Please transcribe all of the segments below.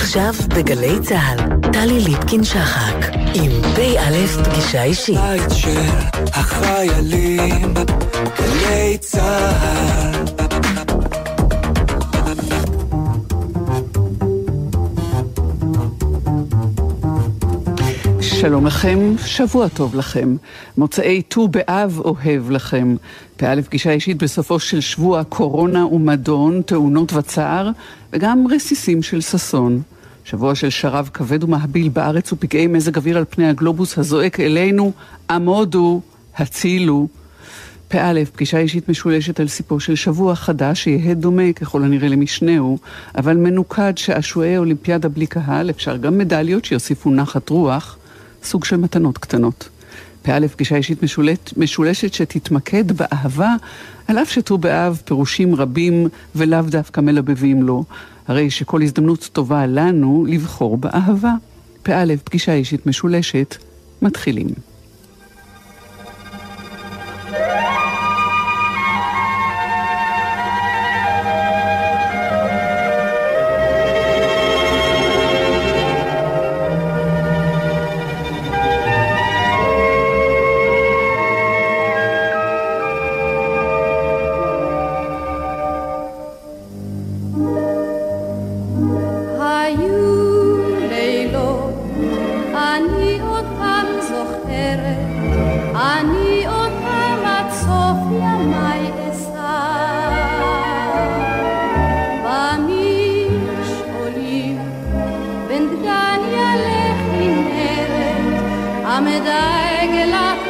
עכשיו בגלי צה"ל, טלי ליפקין-שחק, עם פ"א פגישה אישית. בית של החיילים, גלי צה"ל. שלום לכם, שבוע טוב לכם. מוצאי ט"ו באב אוהב לכם. פ"א פגישה אישית בסופו של שבוע קורונה ומדון, תאונות וצער, וגם רסיסים של ששון. שבוע של שרב כבד ומהביל בארץ ופגעי מזג אוויר על פני הגלובוס הזועק אלינו, עמודו, הצילו. פ"א, פגישה אישית משולשת על סיפו של שבוע חדש, שיהא דומה ככל הנראה למשנהו, אבל מנוקד שעשועי אולימפיאדה בלי קהל, אפשר גם מדליות שיוסיפו נחת רוח. סוג של מתנות קטנות. פ"א פגישה אישית משולט, משולשת שתתמקד באהבה, על אף שט"ו באב פירושים רבים ולאו דווקא מלבבים לו, הרי שכל הזדמנות טובה לנו לבחור באהבה. פ"א פגישה אישית משולשת, מתחילים. am der gelacht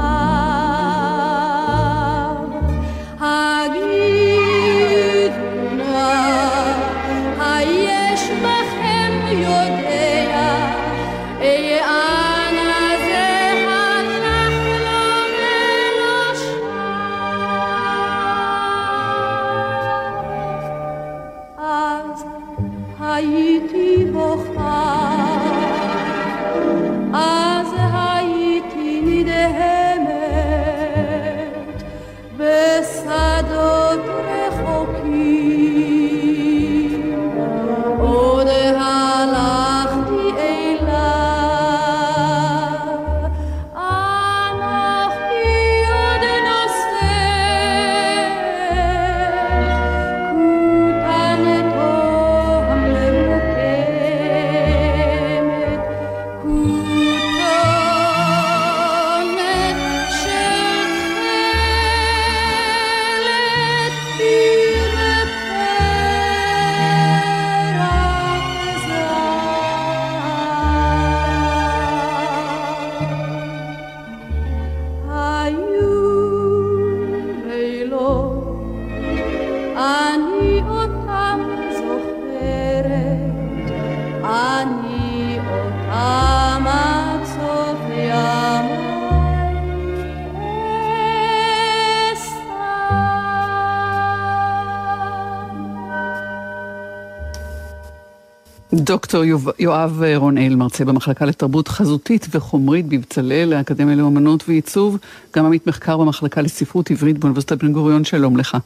דוקטור יואב רונאל, מרצה במחלקה לתרבות חזותית וחומרית בבצלאל, האקדמיה לאמנות ועיצוב, גם עמית מחקר במחלקה לספרות עברית באוניברסיטת בן גוריון, שלום לך.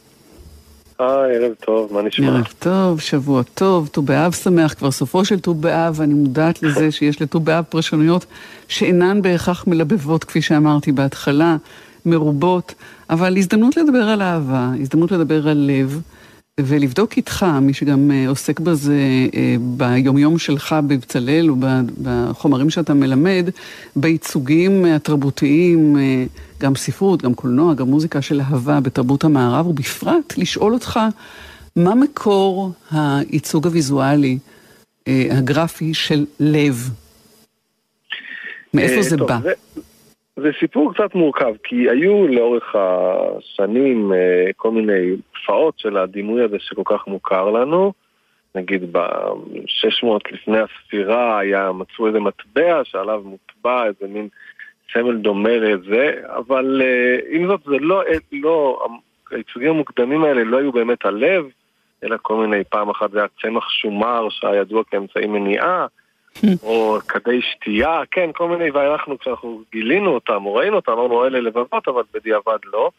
היי, ערב טוב, מה נשמע? ערב טוב, שבוע טוב, ט"ו באב שמח, כבר סופו של ט"ו באב, אני מודעת לזה שיש לט"ו באב פרשנויות שאינן בהכרח מלבבות, כפי שאמרתי בהתחלה, מרובות, אבל הזדמנות לדבר על אהבה, הזדמנות לדבר על לב. ולבדוק איתך, מי שגם אה, עוסק בזה אה, ביומיום שלך בבצלאל ובחומרים שאתה מלמד, בייצוגים התרבותיים, אה, גם ספרות, גם קולנוע, גם מוזיקה של אהבה בתרבות המערב, ובפרט לשאול אותך מה מקור הייצוג הוויזואלי, הגרפי של לב? מאיפה זה בא? זה, סיפור קצת מורכב, כי היו לאורך השנים כל מיני תופעות של הדימוי הזה שכל כך מוכר לנו. נגיד ב-600 לפני הספירה היה, מצאו איזה מטבע שעליו מוטבע איזה מין סמל דומה לזה, אבל עם זאת זה לא, לא, הייצוגים המוקדמים האלה לא היו באמת הלב, אלא כל מיני, פעם אחת זה היה צמח שומר שהיה ידוע כאמצעי מניעה, או כדי שתייה, כן, כל מיני, ואנחנו כשאנחנו גילינו אותם או ראינו אותם, אמרנו אלה לבבות, אבל בדיעבד לא.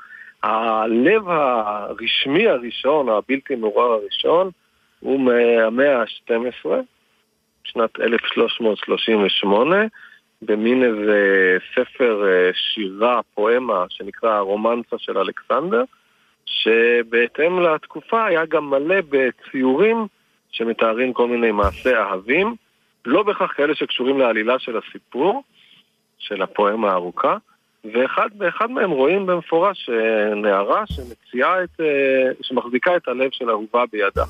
הלב הרשמי הראשון, הבלתי מעורר הראשון, הוא מהמאה ה-12, שנת 1338, במין איזה ספר שירה, פואמה, שנקרא הרומנסה של אלכסנדר, שבהתאם לתקופה היה גם מלא בציורים שמתארים כל מיני מעשי אהבים, לא בהכרח כאלה שקשורים לעלילה של הסיפור, של הפואמה הארוכה, ואחד מהם רואים במפורש נערה שמציעה את, שמחזיקה את הלב של אהובה בידה.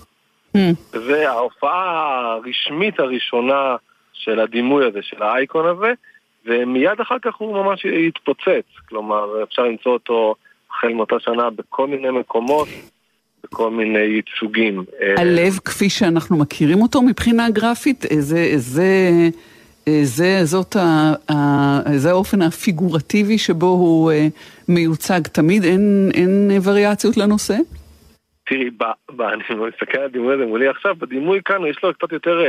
Mm. זה ההופעה הרשמית הראשונה של הדימוי הזה, של האייקון הזה, ומיד אחר כך הוא ממש התפוצץ. כלומר, אפשר למצוא אותו החל מאותה שנה בכל מיני מקומות, בכל מיני ייצוגים. הלב כפי שאנחנו מכירים אותו מבחינה גרפית, איזה... איזה... זה, זאת ה, ה, זה האופן הפיגורטיבי שבו הוא מיוצג תמיד, אין, אין וריאציות לנושא? תראי, ב, ב, אני מסתכל על הדימוי הזה מולי עכשיו, בדימוי כאן יש לו קצת יותר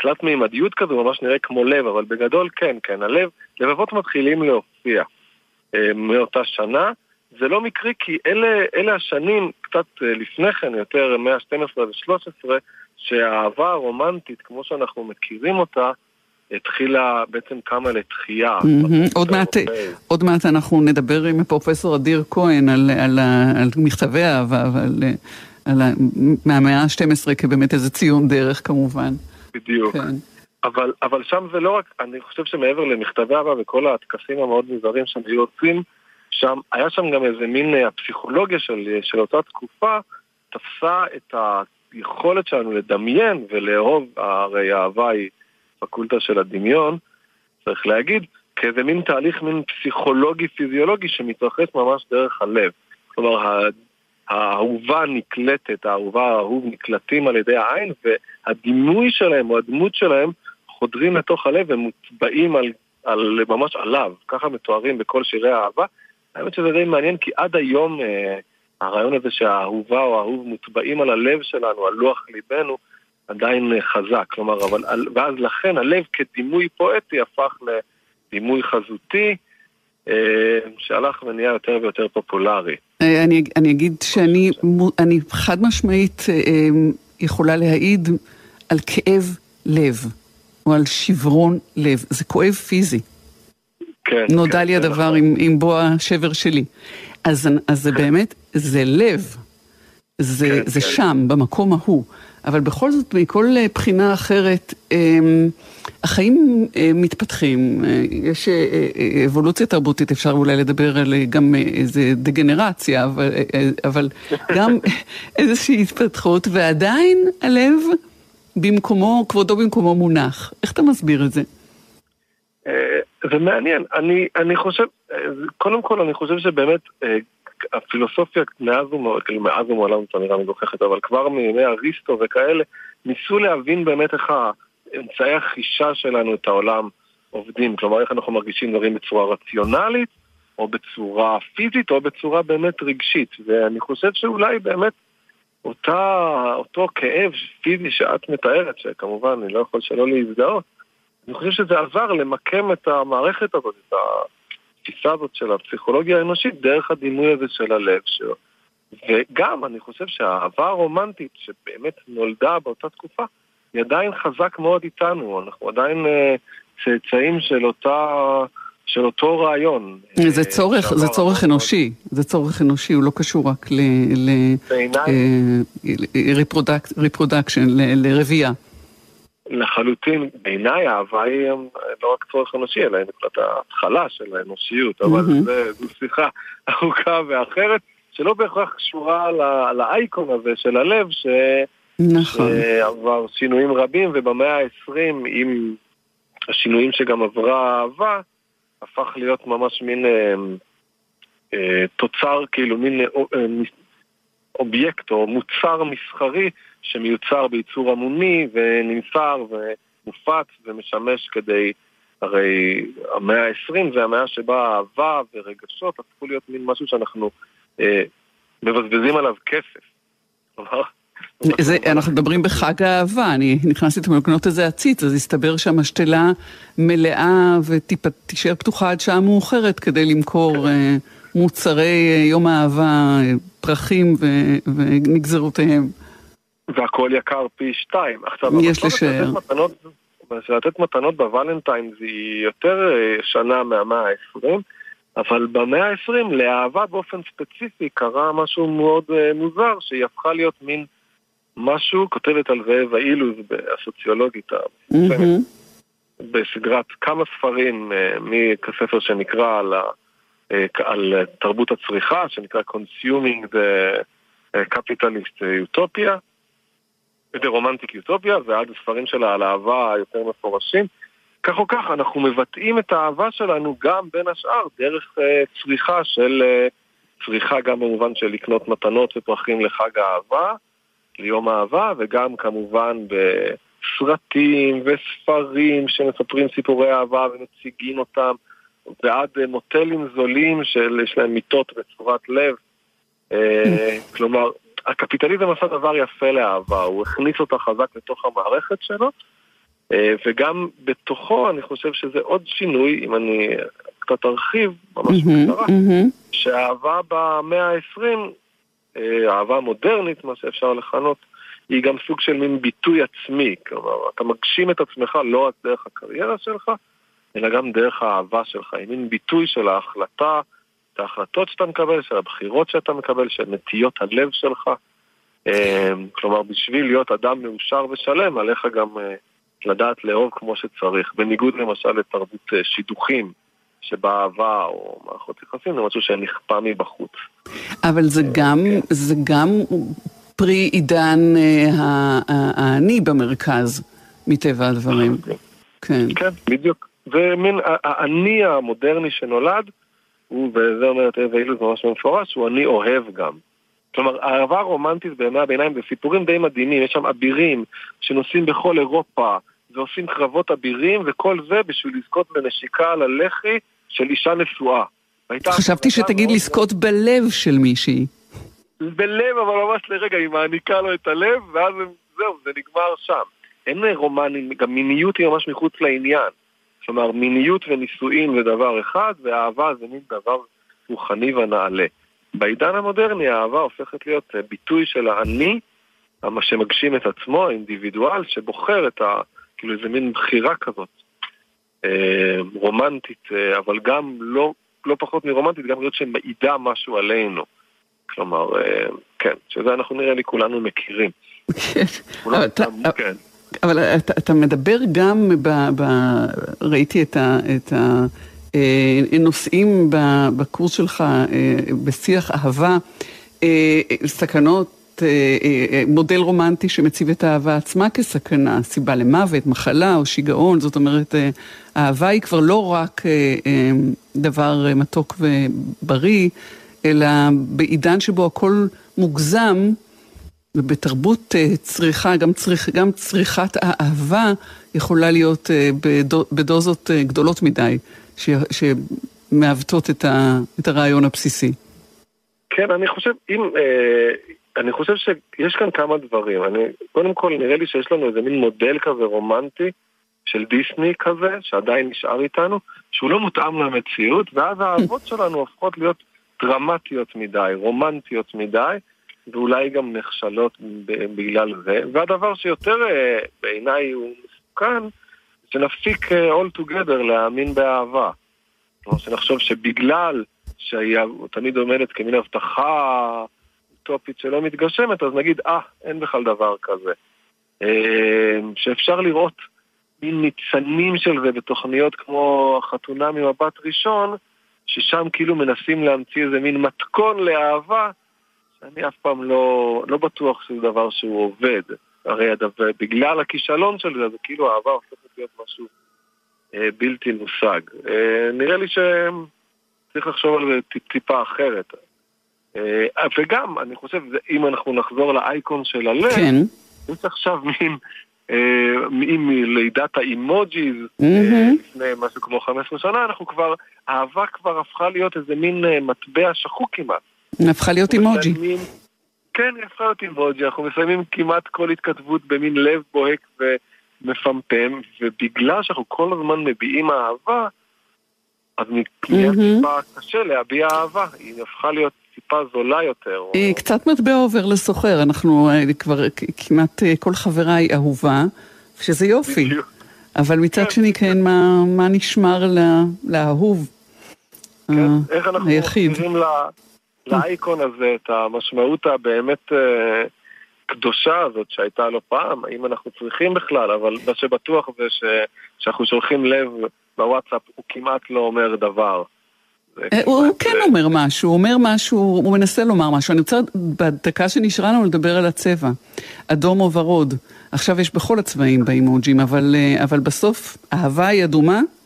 תלת מימדיות כזו, ממש נראה כמו לב, אבל בגדול כן, כן, הלב, לבבות מתחילים להופיע מאותה שנה. זה לא מקרי כי אלה, אלה השנים, קצת לפני כן, יותר מאה ה-12 ו-13, שהאהבה הרומנטית, כמו שאנחנו מכירים אותה, התחילה, בעצם קמה לתחייה. עוד מעט אנחנו נדבר עם פרופסור אדיר כהן על מכתבי אהבה, מהמאה ה-12 כבאמת איזה ציון דרך כמובן. בדיוק. כן. אבל, אבל שם זה לא רק, אני חושב שמעבר למכתבי אהבה וכל הטקסים המאוד מוזרים שהם היו עושים, שם, היה שם גם איזה מין הפסיכולוגיה של, של אותה תקופה, תפסה את היכולת שלנו לדמיין ולאהוב, הרי האהבה היא פקולטה של הדמיון, צריך להגיד, כאיזה מין תהליך מין פסיכולוגי-פיזיולוגי שמתרחש ממש דרך הלב. כלומר, האהובה נקלטת, האהובה האהוב נקלטים על ידי העין, והדימוי שלהם או הדמות שלהם חודרים לתוך הלב ומוטבעים על, על, ממש עליו. ככה מתוארים בכל שירי האהבה. האמת שזה די מעניין, כי עד היום אה, הרעיון הזה שהאהובה או האהוב מוטבעים על הלב שלנו, על לוח ליבנו, עדיין חזק, כלומר, אבל, ואז לכן הלב כדימוי פואטי הפך לדימוי חזותי, שהלך ונהיה יותר ויותר פופולרי. אני, אני אגיד שאני אני חד משמעית יכולה להעיד על כאב לב, או על שברון לב, זה כואב פיזי. כן. נודע כן, לי הדבר נכון. עם, עם בוא השבר שלי. אז, אז זה באמת, זה לב, זה, כן, זה כן. שם, במקום ההוא. אבל בכל זאת, מכל בחינה אחרת, החיים מתפתחים, יש אבולוציה תרבותית, אפשר אולי לדבר על גם איזה דגנרציה, אבל, אבל גם איזושהי התפתחות, ועדיין הלב במקומו, כבודו במקומו מונח. איך אתה מסביר את זה? זה מעניין, אני, אני חושב, קודם כל אני חושב שבאמת הפילוסופיה מאז ומעולם, כאילו מאז ומעולם זו אמירה מגוחכת, אבל כבר מימי אריסטו וכאלה, ניסו להבין באמת איך אמצעי החישה שלנו את העולם עובדים. כלומר, איך אנחנו מרגישים דברים בצורה רציונלית, או בצורה פיזית, או בצורה באמת רגשית. ואני חושב שאולי באמת אותה, אותו כאב פיזי שאת מתארת, שכמובן אני לא יכול שלא להזדהות, אני חושב שזה עזר למקם את המערכת הזאת, את התפיסה הזאת של הפסיכולוגיה האנושית, דרך הדימוי הזה של הלב שלו. וגם, אני חושב שהאהבה הרומנטית שבאמת נולדה באותה תקופה, היא עדיין חזק מאוד איתנו, אנחנו עדיין אה, צאצאים של אותה... של אותו רעיון. זה צורך, זה צורך אנושי, זה צורך אנושי, הוא לא קשור רק ל-reproduction, לרבייה. לחלוטין, בעיניי האהבה היא לא רק צורך אנושי, אלא היא נקודת ההתחלה של האנושיות, אבל זו שיחה ארוכה ואחרת, שלא בהכרח קשורה לאייקון הזה של הלב, נכון. שעבר שינויים רבים, ובמאה ה-20, עם השינויים שגם עברה האהבה, הפך להיות ממש מין אה, אה, תוצר, כאילו מין אה, אה, אובייקט או מוצר מסחרי שמיוצר בייצור המוני ונמסר ומופץ ומשמש כדי, הרי המאה ה-20 זה המאה שבה אהבה ורגשות הפכו להיות מין משהו שאנחנו אה, מבזבזים עליו כסף. זה, אנחנו מדברים בחג האהבה, אני נכנסתי אתמול לקנות איזה עציץ, אז הסתבר שהמשתלה מלאה ותישאר פתוחה עד שעה מאוחרת כדי למכור אה, מוצרי אה, יום האהבה, פרחים ונגזרותיהם. והכל יקר פי שתיים. עכשיו, יש לשער. לתת מתנות בוולנטיין זה יותר אה, שנה מהמאה ה-20, אבל במאה ה-20 לאהבה באופן ספציפי קרה משהו מאוד מוזר, שהיא הפכה להיות מין... משהו, כותבת על זאב האילוז, הסוציולוגית המפורסמת, בסדרת כמה ספרים אה, מכספר שנקרא על, ה, אה, על תרבות הצריכה, שנקרא Consuming the Capitalist Utopia, The Romantic Utopia, ועד הספרים שלה על אהבה היותר מפורשים. כך או כך, אנחנו מבטאים את האהבה שלנו גם בין השאר דרך uh, צריכה של, uh, צריכה גם במובן של לקנות מתנות ופרחים לחג האהבה, ליום אהבה, וגם כמובן בסרטים וספרים שמספרים סיפורי אהבה ומציגים אותם, ועד מוטלים זולים שיש להם מיטות בצורת לב. אה, כלומר, הקפיטליזם עשה דבר יפה לאהבה, הוא הכניס אותה חזק לתוך המערכת שלו, אה, וגם בתוכו אני חושב שזה עוד שינוי, אם אני קצת ארחיב, ממש בקצרה, שהאהבה במאה ה-20 אה, אהבה מודרנית, מה שאפשר לכנות, היא גם סוג של מין ביטוי עצמי. כלומר, אתה מגשים את עצמך לא רק דרך הקריירה שלך, אלא גם דרך האהבה שלך. היא מין ביטוי של ההחלטה, את ההחלטות שאתה מקבל, של הבחירות שאתה מקבל, של נטיות הלב שלך. אה, כלומר, בשביל להיות אדם מאושר ושלם, עליך גם אה, לדעת לאהוב כמו שצריך. בניגוד למשל לתרבות שידוכים. שבה אהבה או מערכות יחסים זה משהו שנכפה מבחוץ. אבל זה גם, כן. זה גם פרי עידן אה, האני במרכז, מטבע הדברים. כן. כן, בדיוק. זה מין האני המודרני שנולד, הוא, וזה אומרת אהבה אילוז ממש במפורש, הוא אני אוהב גם. כלומר, אהבה רומנטית בימי הביניים זה סיפורים די מדהימים, יש שם אבירים שנוסעים בכל אירופה ועושים קרבות אבירים, וכל זה בשביל לזכות בנשיקה על הלחי של אישה נשואה. חשבתי שתגיד לזכות בלב של מישהי. בלב, אבל ממש לרגע, היא מעניקה לו את הלב, ואז זהו, זה נגמר שם. אין רומנים, גם מיניות היא ממש מחוץ לעניין. כלומר, מיניות ונישואין זה דבר אחד, ואהבה זה מין דבר רוחני ונעלה. בעידן המודרני האהבה הופכת להיות ביטוי של האני, שמגשים את עצמו, האינדיבידואל, שבוחר את ה... כאילו איזה מין בחירה כזאת, אה, רומנטית, אה, אבל גם לא, לא פחות מרומנטית, גם להיות שמעידה משהו עלינו. כלומר, אה, כן, שזה אנחנו נראה לי כולנו מכירים. כן. אבל, אתה, אתה, מדבר גם, ב, ב, ראיתי את, הנושאים בקורס שלך בשיח אהבה, סכנות אה, אה, מודל רומנטי שמציב את האהבה עצמה כסכנה, סיבה למוות, מחלה או שיגעון, זאת אומרת, אה, האהבה היא כבר לא רק דבר מתוק ובריא, אלא בעידן שבו הכל מוגזם, ובתרבות צריכה, גם, צריך, גם צריכת האהבה יכולה להיות בדוזות גדולות מדי, שמעוותות את, ה, את הרעיון הבסיסי. כן, אני חושב, אם, אה, אני חושב שיש כאן כמה דברים. אני, קודם כל, נראה לי שיש לנו איזה מין מודל כזה רומנטי של דיסני כזה, שעדיין נשאר איתנו, שהוא לא מותאם למציאות, ואז האהבות שלנו הופכות להיות דרמטיות מדי, רומנטיות מדי, ואולי גם נכשלות בגלל זה. והדבר שיותר אה, בעיניי הוא מסוכן, שנפסיק אה, all together להאמין באהבה. כלומר, שנחשוב שבגלל שהיא תמיד עומדת כמין הבטחה אוטופית שלא מתגשמת, אז נגיד, אה, אין בכלל דבר כזה. אה, שאפשר לראות מין ניצנים של זה בתוכניות כמו החתונה ממבט ראשון, ששם כאילו מנסים להמציא איזה מין מתכון לאהבה, שאני אף פעם לא, לא בטוח שזה דבר שהוא עובד. הרי הדבר, בגלל הכישלון של זה, זה כאילו אהבה הופכת להיות משהו אה, בלתי מושג. אה, נראה לי שצריך לחשוב על זה טיפ, טיפה אחרת. אה, וגם, אני חושב, אם אנחנו נחזור לאייקון של הלב, כן. יש עכשיו מין... מלידת האימוג'יז לפני משהו כמו 15 שנה, אנחנו כבר, אהבה כבר הפכה להיות איזה מין מטבע שחוק כמעט. הפכה להיות אימוג'י. כן, היא הפכה להיות אימוג'י, אנחנו מסיימים כמעט כל התכתבות במין לב בוהק ומפמפם, ובגלל שאנחנו כל הזמן מביעים אהבה, אז נהיה טיפה קשה להביע אהבה, היא הפכה להיות טיפה זולה יותר. היא קצת מטבע עובר לסוחר, אנחנו אה, כבר כמעט אה, כל חבריי אהובה, שזה יופי. אבל מצד כן. שני, כן, מה נשמר לאהוב? כן, איך אנחנו לאייקון הזה את המשמעות הבאמת אה, קדושה הזאת שהייתה לו פעם, האם אנחנו צריכים בכלל, אבל מה שבטוח זה ש, שאנחנו שולחים לב בוואטסאפ, הוא כמעט לא אומר דבר. אה, הוא כן אומר משהו, הוא אומר משהו, הוא מנסה לומר משהו. אני רוצה בדקה שנשארה לנו לדבר על הצבע. אדום או ורוד. עכשיו יש בכל הצבעים באימוג'ים, אבל, אה, אבל בסוף אהבה היא אדומה, אה,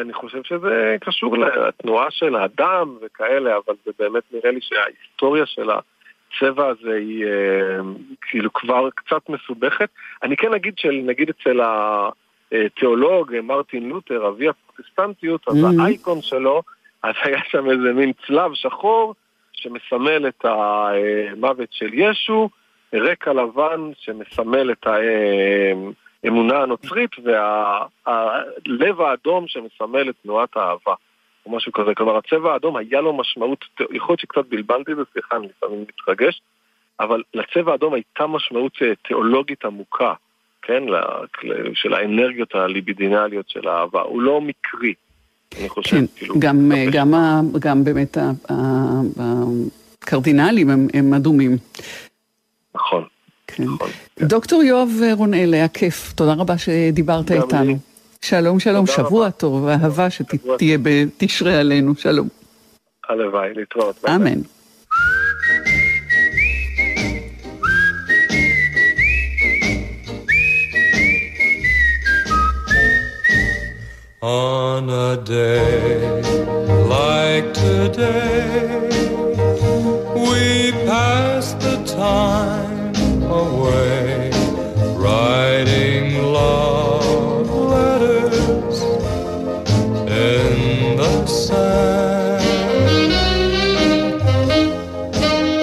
אני חושב שזה קשור לתנועה של האדם וכאלה, אבל זה באמת נראה לי שההיסטוריה של הצבע הזה היא אה, כאילו כבר קצת מסובכת. אני כן אגיד שנגיד אצל התיאולוג מרטין לותר, אבי הפרוטסטנטיות, אז mm-hmm. האייקון שלו, אז היה שם איזה מין צלב שחור שמסמל את המוות של ישו, רקע לבן שמסמל את ה... האמונה הנוצרית והלב האדום שמסמל את תנועת האהבה, או משהו כזה. כלומר, הצבע האדום היה לו משמעות, יכול להיות שקצת בלבלתי את זה, סליחה, אני לפעמים מתרגש, אבל לצבע האדום הייתה משמעות תיאולוגית עמוקה, כן, של האנרגיות הליבידינליות של האהבה. הוא לא מקרי. אני חושב, כן, כאילו... גם, גם, גם באמת הקרדינלים הם, הם אדומים. נכון. כן. נכון. דוקטור יואב רונאל, היה כיף, תודה רבה שדיברת איתנו. שלום, שלום, שבוע טוב, ואהבה שתהיה בתשרה עלינו, שלום. הלוואי, להתראות. אמן. On a day like today, we pass the time away, writing love letters in the sand.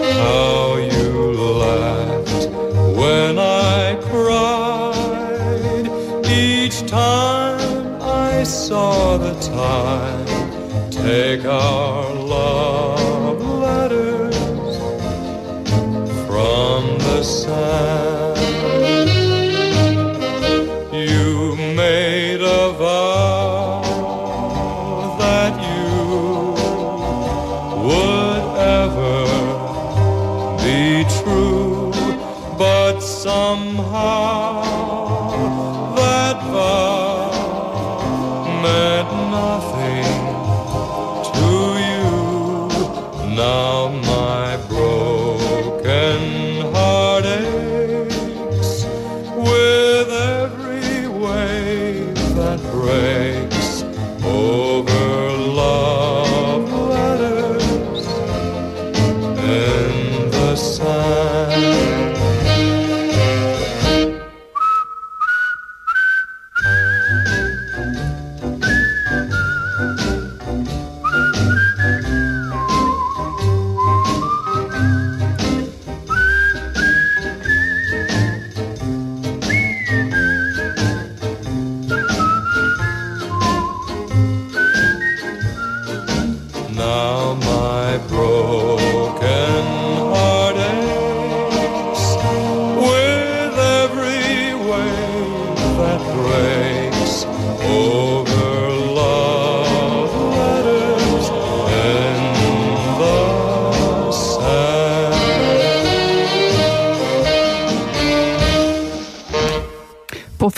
How you laughed when I cried each time I saw the tide take our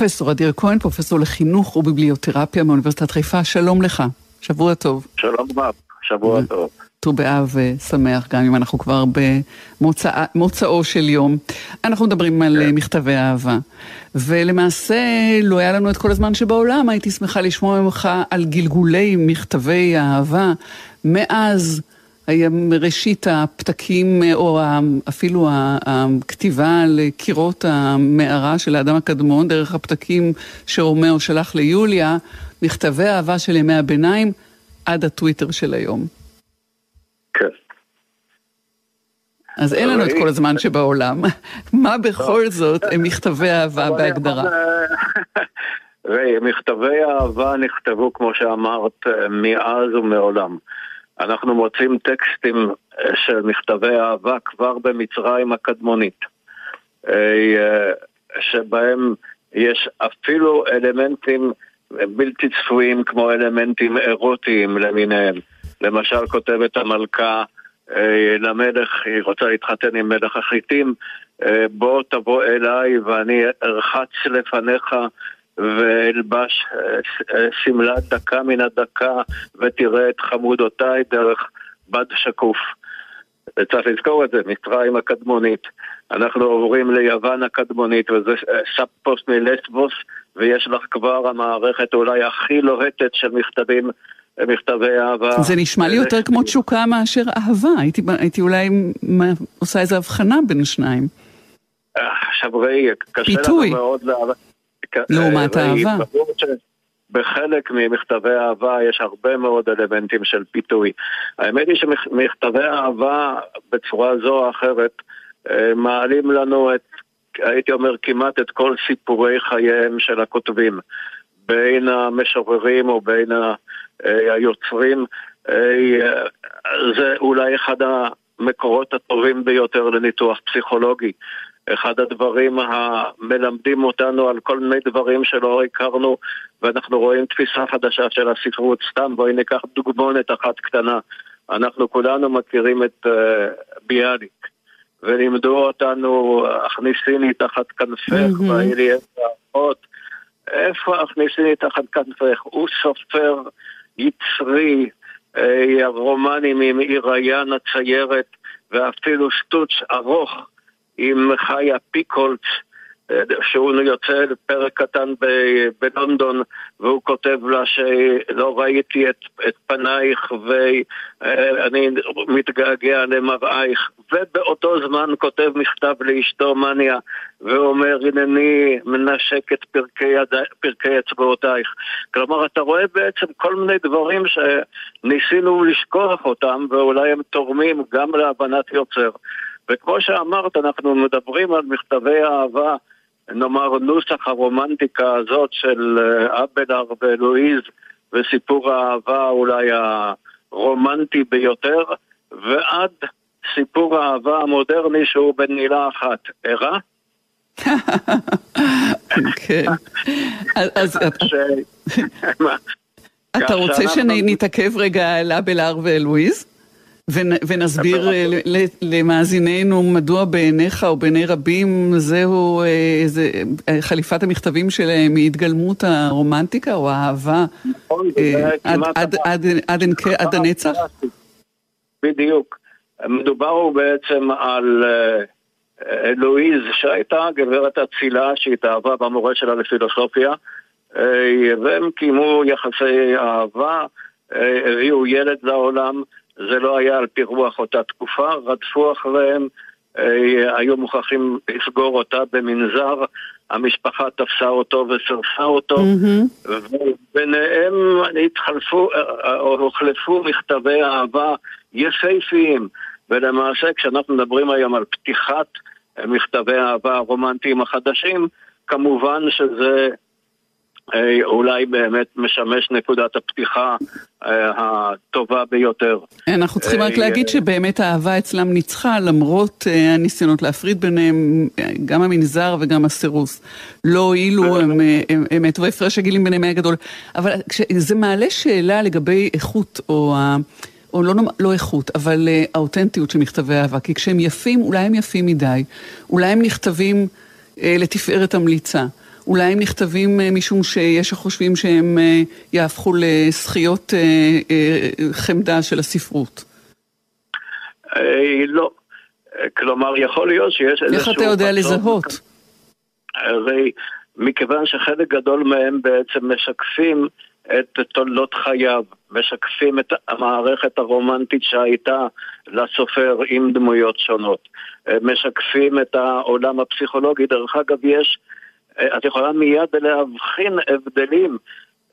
פרופסור אדיר כהן, פרופסור לחינוך וביבליותרפיה מאוניברסיטת חיפה, שלום לך, שבוע טוב. שלום רב, שבוע טוב. ט"ו באב אה, שמח, גם אם אנחנו כבר במוצאו של יום. אנחנו מדברים על אה, מכתבי אהבה. ולמעשה, לא היה לנו את כל הזמן שבעולם, הייתי שמחה לשמוע ממך על גלגולי מכתבי אהבה מאז ראשית הפתקים, או אפילו הכתיבה על קירות המערה של האדם הקדמון, דרך הפתקים שרומאו שלח ליוליה, מכתבי אהבה של ימי הביניים, עד הטוויטר של היום. כן. אז אין לנו את כל הזמן שבעולם. מה בכל זאת הם מכתבי אהבה בהגדרה? אה, ראי, מכתבי אהבה נכתבו, כמו שאמרת, אה, מאז ומעולם. אנחנו מוצאים טקסטים אה, של מכתבי אהבה כבר במצרים הקדמונית, אה, אה, שבהם יש אפילו אלמנטים בלתי צפויים כמו אלמנטים אירוטיים למיניהם. למשל כותבת המלכה למלך, היא רוצה להתחתן עם מלך החיטים, בוא תבוא אליי ואני ארחץ לפניך ואלבש אה, אה, שמלת דקה מן הדקה ותראה את חמודותיי דרך בד שקוף. וצריך לזכור את זה, מצרים הקדמונית. אנחנו עוברים ליוון הקדמונית, וזה אה, סאפוס מלסבוס, ויש לך כבר המערכת אולי הכי לוהטת של מכתבים, מכתבי אהבה. זה נשמע לי יותר כמו תשוקה מאשר אהבה. הייתי, הייתי אולי עושה איזו הבחנה בין השניים. אה, עכשיו ראי, קשה פיתוי. לנו מאוד לעומת אה, ראי, אהבה. שבחלק ממכתבי אהבה יש הרבה מאוד אלמנטים של פיתוי. האמת היא שמכתבי אהבה בצורה זו או אחרת אה, מעלים לנו את, הייתי אומר, כמעט את כל סיפורי חייהם של הכותבים. בין המשוררים או בין אה, היוצרים, זה אולי אחד המקורות הטובים ביותר לניתוח פסיכולוגי. אחד הדברים המלמדים אותנו על כל מיני דברים שלא הכרנו ואנחנו רואים תפיסה חדשה של הספרות. סתם בואי ניקח דוגמונת אחת קטנה. אנחנו כולנו מכירים את uh, ביאליק ולימדו אותנו הכניסיני תחת כנפך. והיו לי את האחות. איפה הכניסיני תחת כנפך? הוא סופר יצרי, אה, רומנים עם עיר היין הציירת ואפילו סטוץ' ארוך עם חיה פיקולט, אה, שהוא יוצא לפרק קטן ב- בלונדון והוא כותב לה שלא ראיתי את, את פנייך ואני מתגעגע למראייך ובאותו זמן כותב מכתב לאשתו מניה ואומר הנני מנשק את פרקי, יד... פרקי אצבעותייך. כלומר אתה רואה בעצם כל מיני דברים שניסינו לשכוח אותם ואולי הם תורמים גם להבנת יוצר וכמו שאמרת, אנחנו מדברים על מכתבי אהבה, נאמר נוסח הרומנטיקה הזאת של אה, אבלר ולואיז וסיפור האהבה אולי הרומנטי ביותר, ועד סיפור האהבה המודרני שהוא במילה אחת, ערה? כן. אז- אז אתה- רוצה שנתעכב רגע על אבלר ואלואיז? ונ- ונסביר אה, למאזיננו מדוע בעיניך או בעיני רבים זהו אה, זה, אה, חליפת המכתבים שלהם היא התגלמות הרומנטיקה או האהבה נכון, אה, עד- הנצח? בדיוק. מדובר בעצם על אה, אה, לואיז שהייתה גברת אצילה שהתאהבה במורה שלה לפילוסופיה אה, והם קיימו יחסי אהבה, אה, הביאו ילד לעולם, זה לא היה על פי רוח אותה תקופה, רדפו אחריהם, אה, היו מוכרחים לסגור אותה במנזר, המשפחה תפסה אותו וסירסה אותו, מהמם. וביניהם התחלפו, או הוחלפו מכתבי אהבה יפהפיים. ולמעשה כשאנחנו מדברים היום על פתיחת מכתבי האהבה הרומנטיים החדשים, כמובן שזה אה, אולי באמת משמש נקודת הפתיחה אה, הטובה ביותר. אנחנו צריכים רק אה, להגיד שבאמת האהבה אצלם ניצחה למרות אה, הניסיונות להפריד ביניהם, גם המנזר וגם הסירוס. לא הועילו, הם מתו, הפרש הגילים ביניהם היה גדול. אבל זה מעלה שאלה לגבי איכות או ה... או לא, לא איכות, אבל uh, האותנטיות של מכתבי אהבה. כי כשהם יפים, אולי הם יפים מדי, אולי הם נכתבים uh, לתפארת המליצה. אולי הם נכתבים אה, משום שיש שחושבים שהם אה, יהפכו לזכיות אה, חמדה של הספרות. לא. כלומר, יכול להיות שיש איזשהו... איך אתה יודע לזהות? הרי מכיוון שחלק גדול מהם בעצם משקפים את תולדות חייו, משקפים את המערכת הרומנטית שהייתה לסופר עם דמויות שונות, משקפים את העולם הפסיכולוגי. דרך אגב, יש את יכולה מיד להבחין הבדלים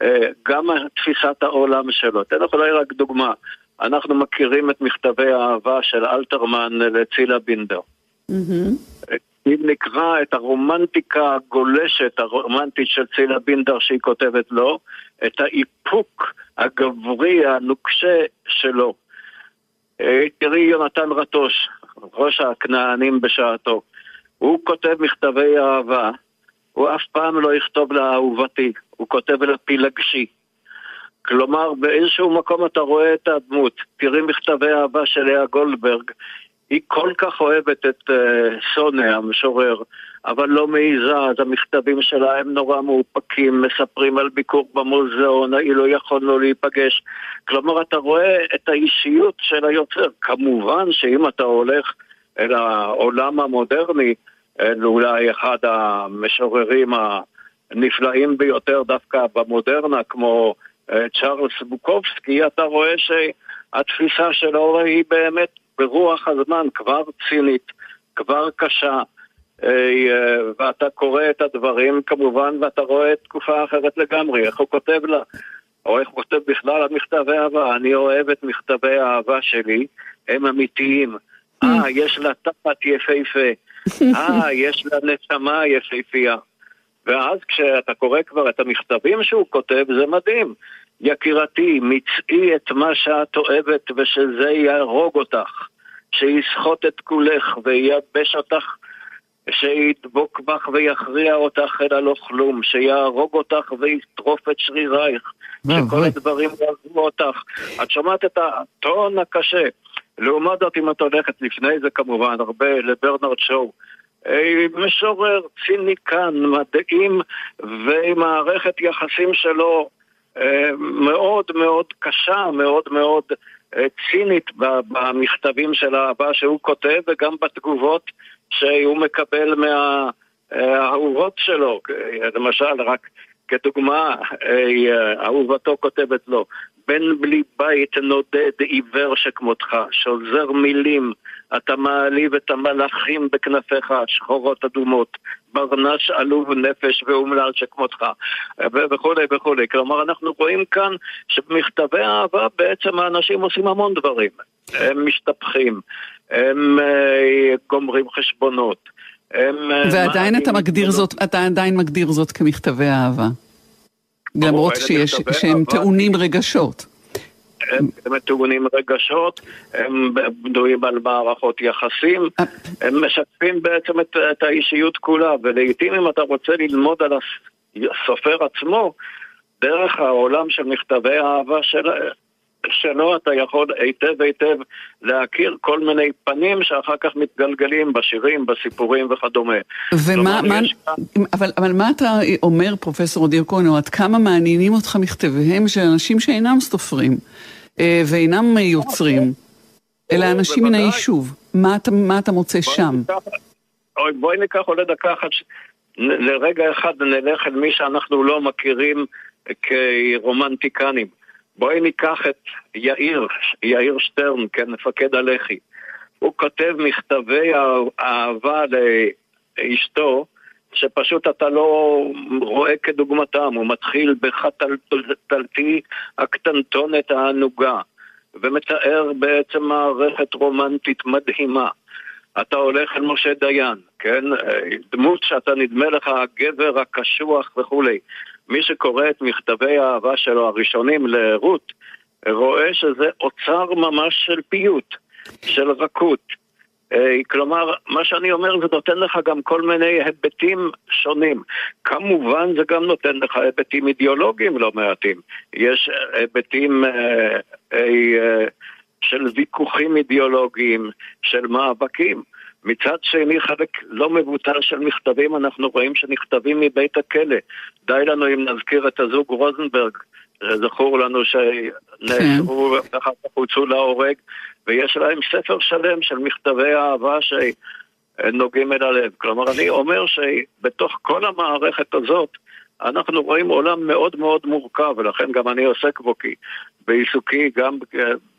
אה, גם תפיסת העולם שלו. אתן לך אולי רק דוגמה. אנחנו מכירים את מכתבי האהבה של אלתרמן לצילה בינדר. אם נקרא את הרומנטיקה הגולשת, הרומנטית של צילה בינדר שהיא כותבת לו, את האיפוק הגברי הנוקשה שלו. אה, תראי יונתן רטוש, ראש הכנענים בשעתו. הוא כותב מכתבי אהבה הוא אף פעם לא יכתוב לאהובתי, הוא כותב לפילגשי. כלומר, באיזשהו מקום אתה רואה את הדמות. תראי מכתבי אהבה של לאה גולדברג. היא כל כך אוהבת את uh, סונה, המשורר, אבל לא מעיזה, אז המכתבים שלה הם נורא מאופקים, מספרים על ביקור במוזיאון, אילו יכולנו להיפגש. כלומר, אתה רואה את האישיות של היוצר. כמובן שאם אתה הולך אל העולם המודרני, אולי אחד המשוררים הנפלאים ביותר דווקא במודרנה, כמו אה, צ'ארלס בוקובסקי, אתה רואה שהתפיסה שלו היא באמת ברוח הזמן, כבר צינית, כבר קשה. אה, ואתה קורא את הדברים כמובן, ואתה רואה תקופה אחרת לגמרי, איך הוא כותב לה, או איך הוא כותב בכלל על מכתבי אהבה. אני אוהב את מכתבי האהבה שלי, הם אמיתיים. אה, יש לה תחת יפהפה. אה, יש לה נשמה יפהפייה. ואז כשאתה קורא כבר את המכתבים שהוא כותב, זה מדהים. יקירתי, מצאי את מה שאת אוהבת ושזה יהרוג אותך, שיסחוט את כולך וייבש אותך, שידבוק בך ויכריע אותך אל הלא כלום, שיהרוג אותך ויטרוף את שרירייך, שכל הדברים יעזבו אותך. את שומעת את הטון הקשה. לעומת זאת, אם את הולכת לפני זה כמובן, הרבה לברנרד שואו, אה, משורר ציניקן, מדעים ועם מערכת יחסים שלו אה, מאוד מאוד קשה, מאוד מאוד אה, צינית במכתבים של האהבה שהוא כותב וגם בתגובות שהוא מקבל מהאהובות שלו. למשל, רק כדוגמה, אהובתו כותבת לו, בן בלי בית נודד עיוור שכמותך, שוזר מילים, אתה מעליב את המלאכים בכנפיך, שחורות אדומות, ברנש עלוב נפש ואומלל שכמותך, וכולי וכולי. כלומר, אנחנו רואים כאן שבמכתבי אהבה בעצם האנשים עושים המון דברים. הם משתפכים, הם uh, גומרים חשבונות. הם, אה, ועדיין אתה מגדיר זאת, אתה עדיין מגדיר זאת כמכתבי אהבה. למרות שיש, שהם טעונים רגשות. הם טעונים רגשות, הם בנויים על מערכות יחסים, אה. הם משקפים בעצם את, את האישיות כולה, ולעיתים אם אתה רוצה ללמוד על הסופר עצמו, דרך העולם של מכתבי האהבה של, שלו אתה יכול היטב היטב להכיר כל מיני פנים שאחר כך מתגלגלים בשירים, בסיפורים וכדומה. ומה, מה, כאן... אבל, אבל מה אתה אומר, פרופסור או עד כמה מעניינים אותך מכתביהם של אנשים שאינם סופרים אה, ואינם יוצרים, אלא אנשים מן היישוב? מה אתה, מה אתה מוצא שם? בואי ניקח אולי דקה אחת, לרגע אחד נלך אל מי שאנחנו לא מכירים כרומנטיקנים. בואי ניקח את יאיר, יאיר שטרן, כן, מפקד הלח"י. הוא כותב מכתבי אהבה לאשתו, שפשוט אתה לא רואה כדוגמתם. הוא מתחיל בחתלתי הקטנטונת הענוגה, ומתאר בעצם מערכת רומנטית מדהימה. אתה הולך אל משה דיין, כן? דמות שאתה נדמה לך הגבר הקשוח וכולי. מי שקורא את מכתבי האהבה שלו הראשונים לרות, רואה שזה אוצר ממש של פיוט, של רכות. אה, כלומר, מה שאני אומר זה נותן לך גם כל מיני היבטים שונים. כמובן זה גם נותן לך היבטים אידיאולוגיים לא מעטים. יש היבטים אה, אה, של ויכוחים אידיאולוגיים, של מאבקים. מצד שני, חלק לא מבוטל של מכתבים אנחנו רואים שנכתבים מבית הכלא. די לנו אם נזכיר את הזוג רוזנברג, זכור לנו שנאסרו כן. ואחר כך הוצאו להורג, ויש להם ספר שלם של מכתבי אהבה שנוגעים אל הלב. כלומר, אני אומר שבתוך כל המערכת הזאת, אנחנו רואים עולם מאוד מאוד מורכב, ולכן גם אני עוסק בו כי בעיסוקי גם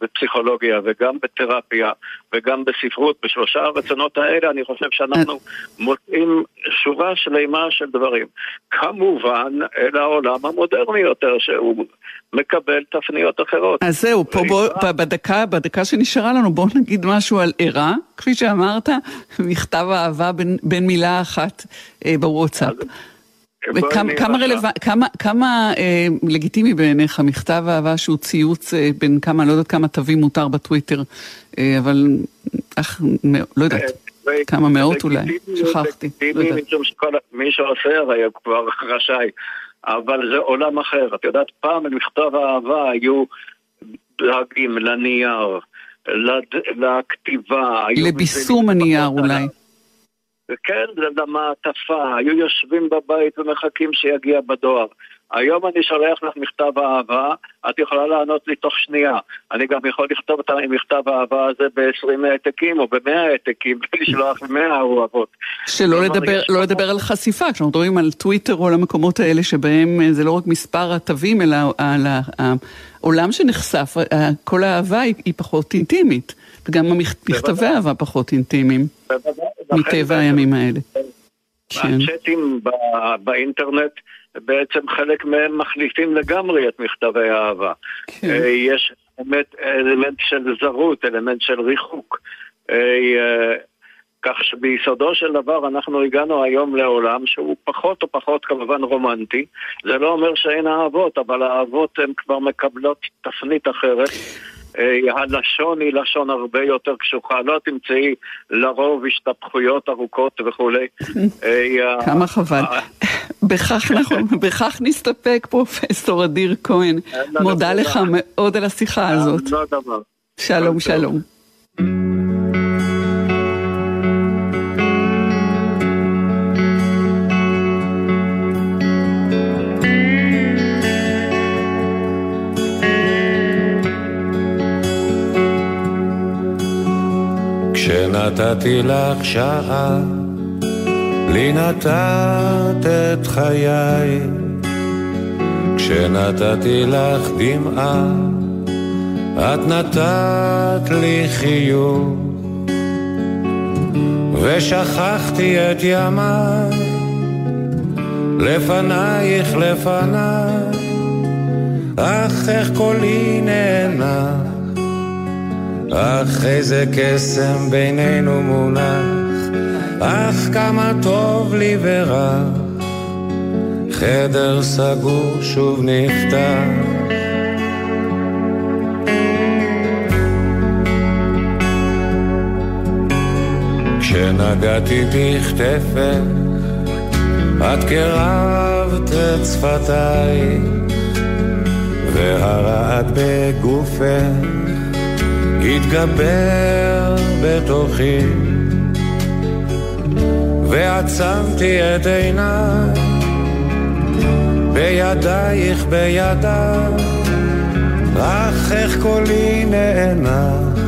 בפסיכולוגיה וגם בתרפיה וגם בספרות, בשלושה הרצונות האלה אני חושב שאנחנו מוצאים שורה שלמה של דברים. כמובן, אל העולם המודרני יותר, שהוא מקבל תפניות אחרות. אז זהו, פה בוא, בדקה, בדקה שנשארה לנו, בואו נגיד משהו על ערה, כפי שאמרת, מכתב אהבה בין, בין מילה אחת אה, בוואטסאפ. וכמה כמה, רלו... כמה, כמה אה, לגיטימי בעיניך מכתב אהבה שהוא ציוץ אה, בין כמה, לא יודעת כמה תווים מותר בטוויטר, אה, אבל אך, לא יודעת, אה, כמה מאות אולי, שכחתי. לא משום שמי שעושה הרי הוא כבר רשאי, אבל זה עולם אחר. את יודעת, פעם במכתב אהבה היו דואגים לנייר. לכתיבה. לביסום הנייר אולי. כן, למעטפה, היו יושבים בבית ומחכים שיגיע בדואר. היום אני שולח לך מכתב אהבה, את יכולה לענות לי תוך שנייה. אני גם יכול לכתוב את המכתב האהבה הזה ב-20 העתקים או ב-100 העתקים, ולשלוח 100 אהובות. שלא לדבר, לא לדבר על חשיפה, כשאנחנו מדברים על טוויטר או על המקומות האלה שבהם אה, זה לא רק מספר התווים, אלא על העולם שנחשף, כל האהבה היא פחות אינטימית, וגם מכתבי אהבה פחות אינטימיים. מטבע הימים האלה. כן. הצ'אטים באינטרנט, בעצם חלק מהם מחליפים לגמרי את מכתבי האהבה. כן. אה, יש באמת אלמנט של זרות, אלמנט של ריחוק. אה, אה, כך שביסודו של דבר אנחנו הגענו היום לעולם שהוא פחות או פחות כמובן רומנטי. זה לא אומר שאין אהבות, אבל האהבות הן כבר מקבלות תפנית אחרת. אה, הלשון היא לשון הרבה יותר קשוחה, לא תמצאי לרוב השתפכויות ארוכות וכולי. אה, כמה חבל. בכך נסתפק, פרופסור אדיר כהן. מודה לך מאוד על השיחה הזאת. שלום, שלום. נתתי לך שעה, לי נתת את חיי. כשנתתי לך דמעה, את נתת לי חיוך. ושכחתי את ימיי, לפנייך לפניי, אך איך קולי נאנח. אך איזה קסם בינינו מונח, אך כמה טוב לי ורע, חדר סגור שוב נפתח. כשנגעתי בכתפך, את קרבת את שפתיי, והרעד בגופך התגבר בתוכי ועצמתי את עיניי בידייך בידיי אך איך קולי נאנח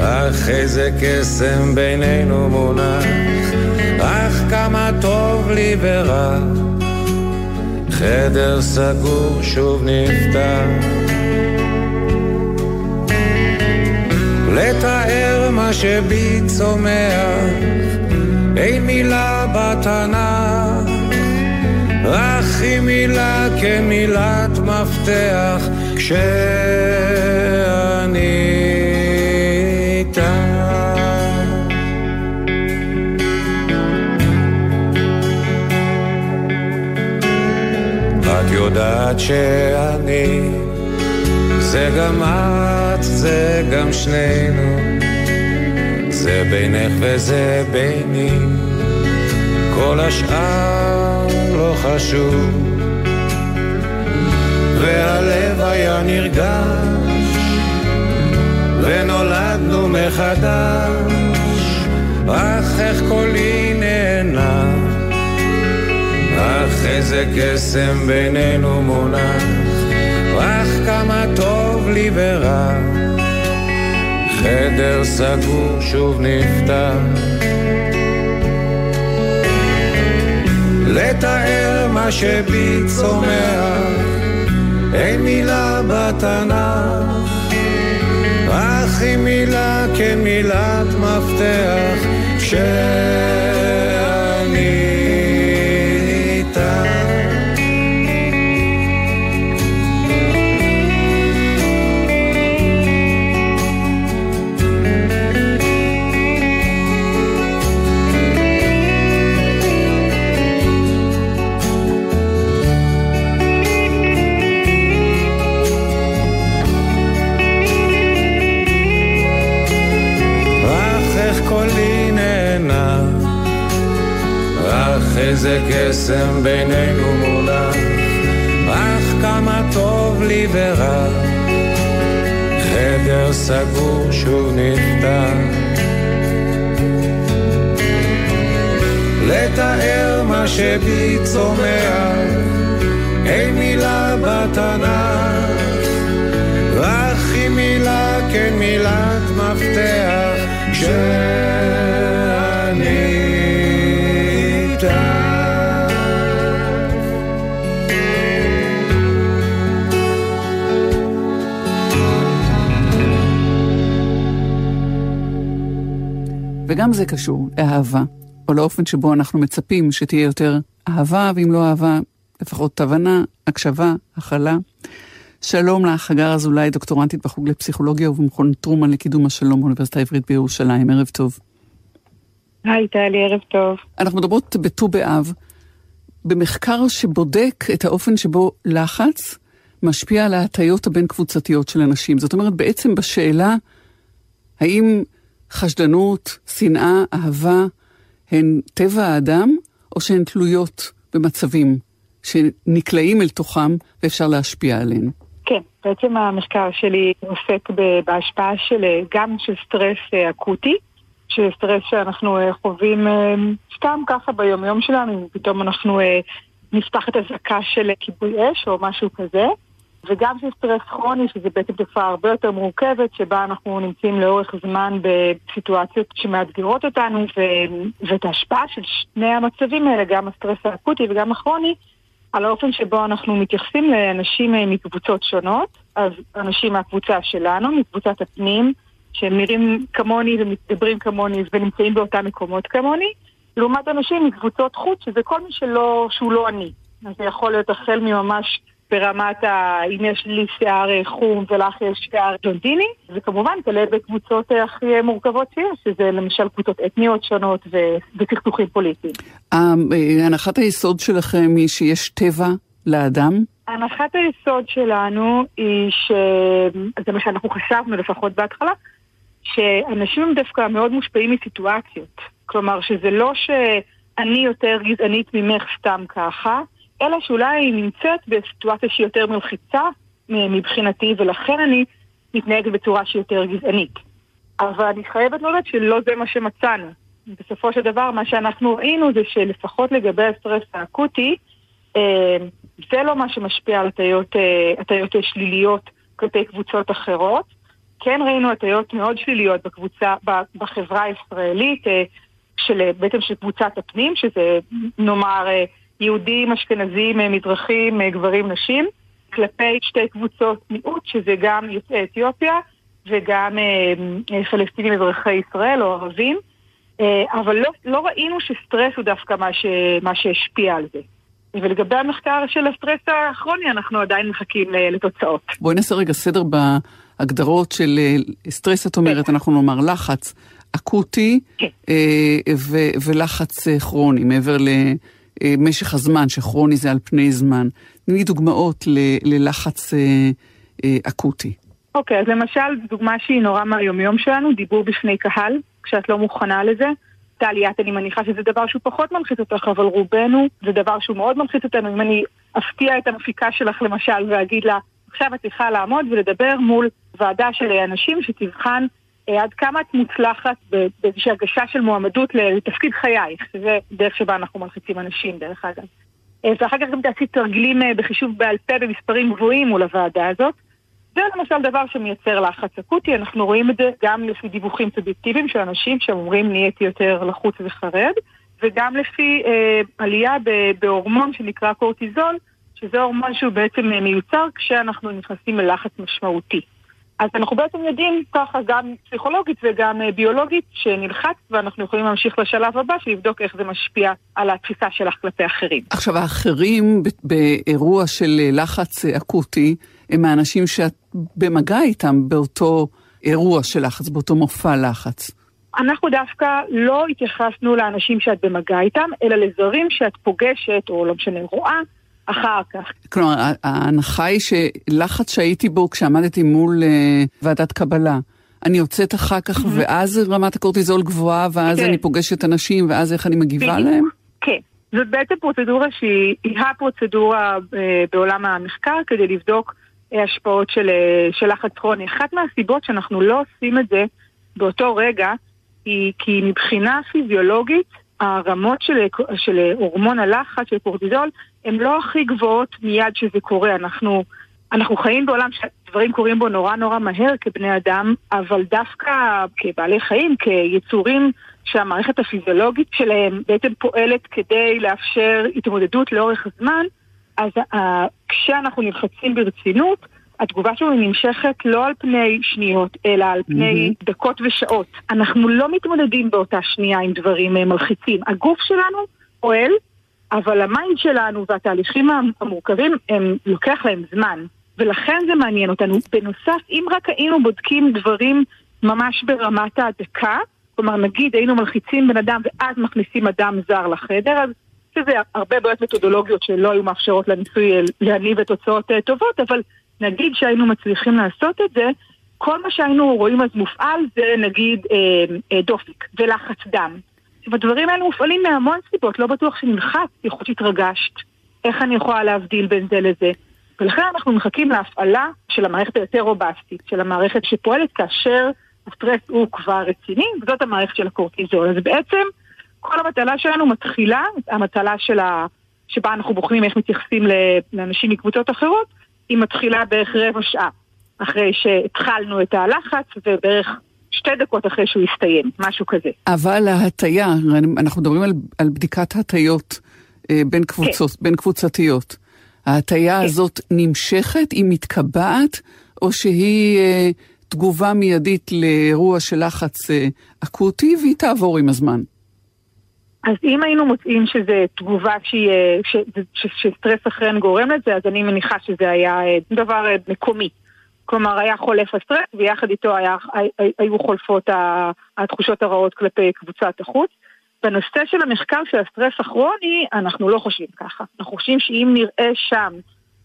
אך איזה קסם בינינו מונח אך כמה טוב לי ורע חדר סגור שוב נפתח לתאר מה שבי צומח, אין מילה בתנ"ך, אך היא מילה כמילת מפתח, כשאני איתה. את יודעת שאני זה גם את, זה גם שנינו, זה בינך וזה ביני, כל השאר לא חשוב. והלב היה נרגש, ונולדנו מחדש, אך איך קולי נהנה, אך איזה קסם בינינו מונח, אך כמה טוב לי ורע, חדר סגור שוב נפתח. לתאר מה שבי צומח. אין מילה בתנ"ך, אך היא מילה כן מילת מפתח, כש... איזה קסם בינינו מונח, אך כמה טוב לי ורע, חדר סגור שוב נפתח. לתאר מה שבי צומח, אין מילה בתנ"ך, רק היא מילה כן מילת מפתח, כשאני וגם זה קשור לאהבה, או לאופן שבו אנחנו מצפים שתהיה יותר אהבה, ואם לא אהבה, לפחות הבנה, הקשבה, הכלה. שלום לך, הגר אזולאי, דוקטורנטית בחוג לפסיכולוגיה ובמכון טרומן לקידום השלום באוניברסיטה העברית בירושלים. ערב טוב. היי, טלי, ערב טוב. אנחנו מדברות בט"ו באב, במחקר שבודק את האופן שבו לחץ משפיע על ההטיות הבין-קבוצתיות של אנשים. זאת אומרת, בעצם בשאלה האם חשדנות, שנאה, אהבה, הן טבע האדם, או שהן תלויות במצבים שנקלעים אל תוכם ואפשר להשפיע עליהן? כן, בעצם המחקר שלי עוסק בהשפעה של גם של סטרס אה, אקוטי, של סטרס שאנחנו אה, חווים אה, סתם ככה ביומיום שלנו, פתאום אנחנו נפתחת אזעקה של כיבוי אש או משהו כזה. וגם של סטרס כרוני, שזה בעצם תופעה הרבה יותר מורכבת, שבה אנחנו נמצאים לאורך זמן בסיטואציות שמאתגרות אותנו, ו... ואת ההשפעה של שני המצבים האלה, גם הסטרס האקוטי וגם הכרוני, על האופן שבו אנחנו מתייחסים לאנשים מקבוצות שונות, אז אנשים מהקבוצה שלנו, מקבוצת הפנים, שהם נראים כמוני ומתדברים כמוני ונמצאים באותם מקומות כמוני, לעומת אנשים מקבוצות חוץ, שזה כל מי שלא, שהוא לא אני. אז זה יכול להיות החל מממש ברמת ה... אם יש לי שיער אה, חום ולך יש שיער ג'ונטיני, וכמובן תלוי בקבוצות אה, הכי מורכבות שיש, שזה למשל קבוצות אתניות שונות ו... וצכסוכים פוליטיים. אה, הנחת היסוד שלכם היא שיש טבע לאדם? הנחת היסוד שלנו היא ש... זה מה שאנחנו חשבנו לפחות בהתחלה, שאנשים הם דווקא מאוד מושפעים מסיטואציות. כלומר, שזה לא שאני יותר גזענית ממך סתם ככה, אלא שאולי היא נמצאת בסיטואציה שהיא יותר מלחיצה מבחינתי, ולכן אני מתנהגת בצורה שהיא יותר גזענית. אבל אני חייבת להודות שלא זה מה שמצאנו. בסופו של דבר, מה שאנחנו ראינו זה שלפחות לגבי הסטרס האקוטי, אה, זה לא מה שמשפיע על אה, הטיות שליליות כלפי קבוצות אחרות. כן ראינו הטיות מאוד שליליות בקבוצה, בחברה הישראלית, אה, של, בעצם של קבוצת הפנים, שזה נאמר יהודים, אשכנזים, אה, מזרחים, אה, גברים, נשים, כלפי שתי קבוצות מיעוט, שזה גם יוצאי אתיופיה וגם אה, פלסטינים אזרחי ישראל או ערבים. אבל לא, לא ראינו שסטרס הוא דווקא מה, ש, מה שהשפיע על זה. ולגבי המחקר של הסטרס הכרוני, אנחנו עדיין מחכים לתוצאות. בואי נעשה רגע סדר בהגדרות של סטרס, את אומרת, כן. אנחנו נאמר לחץ אקוטי כן. ולחץ כרוני, מעבר ל... אה, משך הזמן, שכרוני זה על פני זמן. תני דוגמאות ל, ללחץ אה, אה, אקוטי. אוקיי, אז למשל, דוגמה שהיא נורא מהיומיום שלנו, דיבור בפני קהל, כשאת לא מוכנה לזה. טלי, את, אני מניחה שזה דבר שהוא פחות מלחיץ אותך, אבל רובנו זה דבר שהוא מאוד מלחיץ אותנו. אם אני אפתיע את המפיקה שלך למשל ואגיד לה, עכשיו את צריכה לעמוד ולדבר מול ועדה של אנשים שתבחן עד כמה את מוצלחת באיזושהי הגשה של מועמדות לתפקיד חייך, שזה דרך שבה אנחנו מלחיצים אנשים, דרך אגב. אה, ואחר כך גם תעשי תרגילים אה, בחישוב בעל פה במספרים גבוהים מול הוועדה הזאת. זה למשל דבר שמייצר לחץ אקוטי, אנחנו רואים את זה גם לפי דיווחים סובייקטיביים של אנשים שאומרים נהייתי יותר לחוץ וחרד, וגם לפי אה, עלייה בהורמון שנקרא קורטיזול, שזה הורמון שהוא בעצם מיוצר כשאנחנו נכנסים ללחץ משמעותי. אז אנחנו בעצם יודעים ככה גם פסיכולוגית וגם אה, ביולוגית שנלחץ ואנחנו יכולים להמשיך לשלב הבא ולבדוק איך זה משפיע על התפיסה שלך כלפי אחרים. עכשיו האחרים באירוע של אה, לחץ אה, אקוטי הם האנשים שאת במגע איתם באותו אירוע של לחץ, באותו מופע לחץ. אנחנו דווקא לא התייחסנו לאנשים שאת במגע איתם, אלא לזרים שאת פוגשת, או לא משנה, רואה, אחר כך. כלומר, ההנחה היא שלחץ שהייתי בו כשעמדתי מול uh, ועדת קבלה, אני יוצאת אחר כך, mm-hmm. ואז רמת הקורטיזול גבוהה, ואז כן. אני פוגשת אנשים, ואז איך אני מגיבה להם? כן. זאת בעצם פרוצדורה שהיא הפרוצדורה uh, בעולם המחקר כדי לבדוק uh, השפעות של, של לחץ כרוני. אחת מהסיבות שאנחנו לא עושים את זה באותו רגע, היא כי מבחינה פיזיולוגית, הרמות של, של הורמון הלחץ, של קורטיזול, הן לא הכי גבוהות מיד שזה קורה. אנחנו, אנחנו חיים בעולם שדברים קורים בו נורא נורא מהר כבני אדם, אבל דווקא כבעלי חיים, כיצורים שהמערכת הפיזיולוגית שלהם בעצם פועלת כדי לאפשר התמודדות לאורך הזמן, אז uh, כשאנחנו נלחצים ברצינות, התגובה שלנו נמשכת לא על פני שניות, אלא על פני mm-hmm. דקות ושעות. אנחנו לא מתמודדים באותה שנייה עם דברים אה, מלחיצים. הגוף שלנו פועל, אבל ה mind שלנו והתהליכים המורכבים, הם לוקח להם זמן. ולכן זה מעניין אותנו. בנוסף, אם רק היינו בודקים דברים ממש ברמת ההדקה, כלומר נגיד היינו מלחיצים בן אדם ואז מכניסים אדם זר לחדר, אז שזה הרבה בעיות מתודולוגיות שלא היו מאפשרות לניסוי אה, להניב תוצאות אה, טובות, אבל נגיד שהיינו מצליחים לעשות את זה, כל מה שהיינו רואים אז מופעל זה נגיד אה, אה, דופק ולחץ דם. הדברים האלה מופעלים מהמון סיבות, לא בטוח שנלחץ, יכול להיות שהתרגשת, איך אני יכולה להבדיל בין זה לזה. ולכן אנחנו מחכים להפעלה של המערכת היותר רובסטית, של המערכת שפועלת כאשר הסטרס הוא כבר רציני, וזאת המערכת של הקורטיזול. אז בעצם כל המטלה שלנו מתחילה, המטלה של ה... שבה אנחנו בוחנים איך מתייחסים לאנשים מקבוצות אחרות, היא מתחילה בערך רבע שעה אחרי שהתחלנו את הלחץ, ובערך שתי דקות אחרי שהוא הסתיים, משהו כזה. אבל ההטייה, אנחנו מדברים על, על בדיקת הטיות אה, בין קבוצות, כן. בין קבוצתיות. ההטייה כן. הזאת נמשכת, היא מתקבעת, או שהיא אה, תגובה מיידית לאירוע של לחץ אה, אקוטי, והיא תעבור עם הזמן? אז אם היינו מוצאים שזו תגובה שהיא, ש, ש, שסטרס אחריהן גורם לזה, אז אני מניחה שזה היה אה, דבר אה, מקומי. כלומר, היה חולף הסטרס, ויחד איתו היה, היו חולפות התחושות הרעות כלפי קבוצת החוץ. בנושא של המחקר של הסטרס הכרוני, אנחנו לא חושבים ככה. אנחנו חושבים שאם נראה שם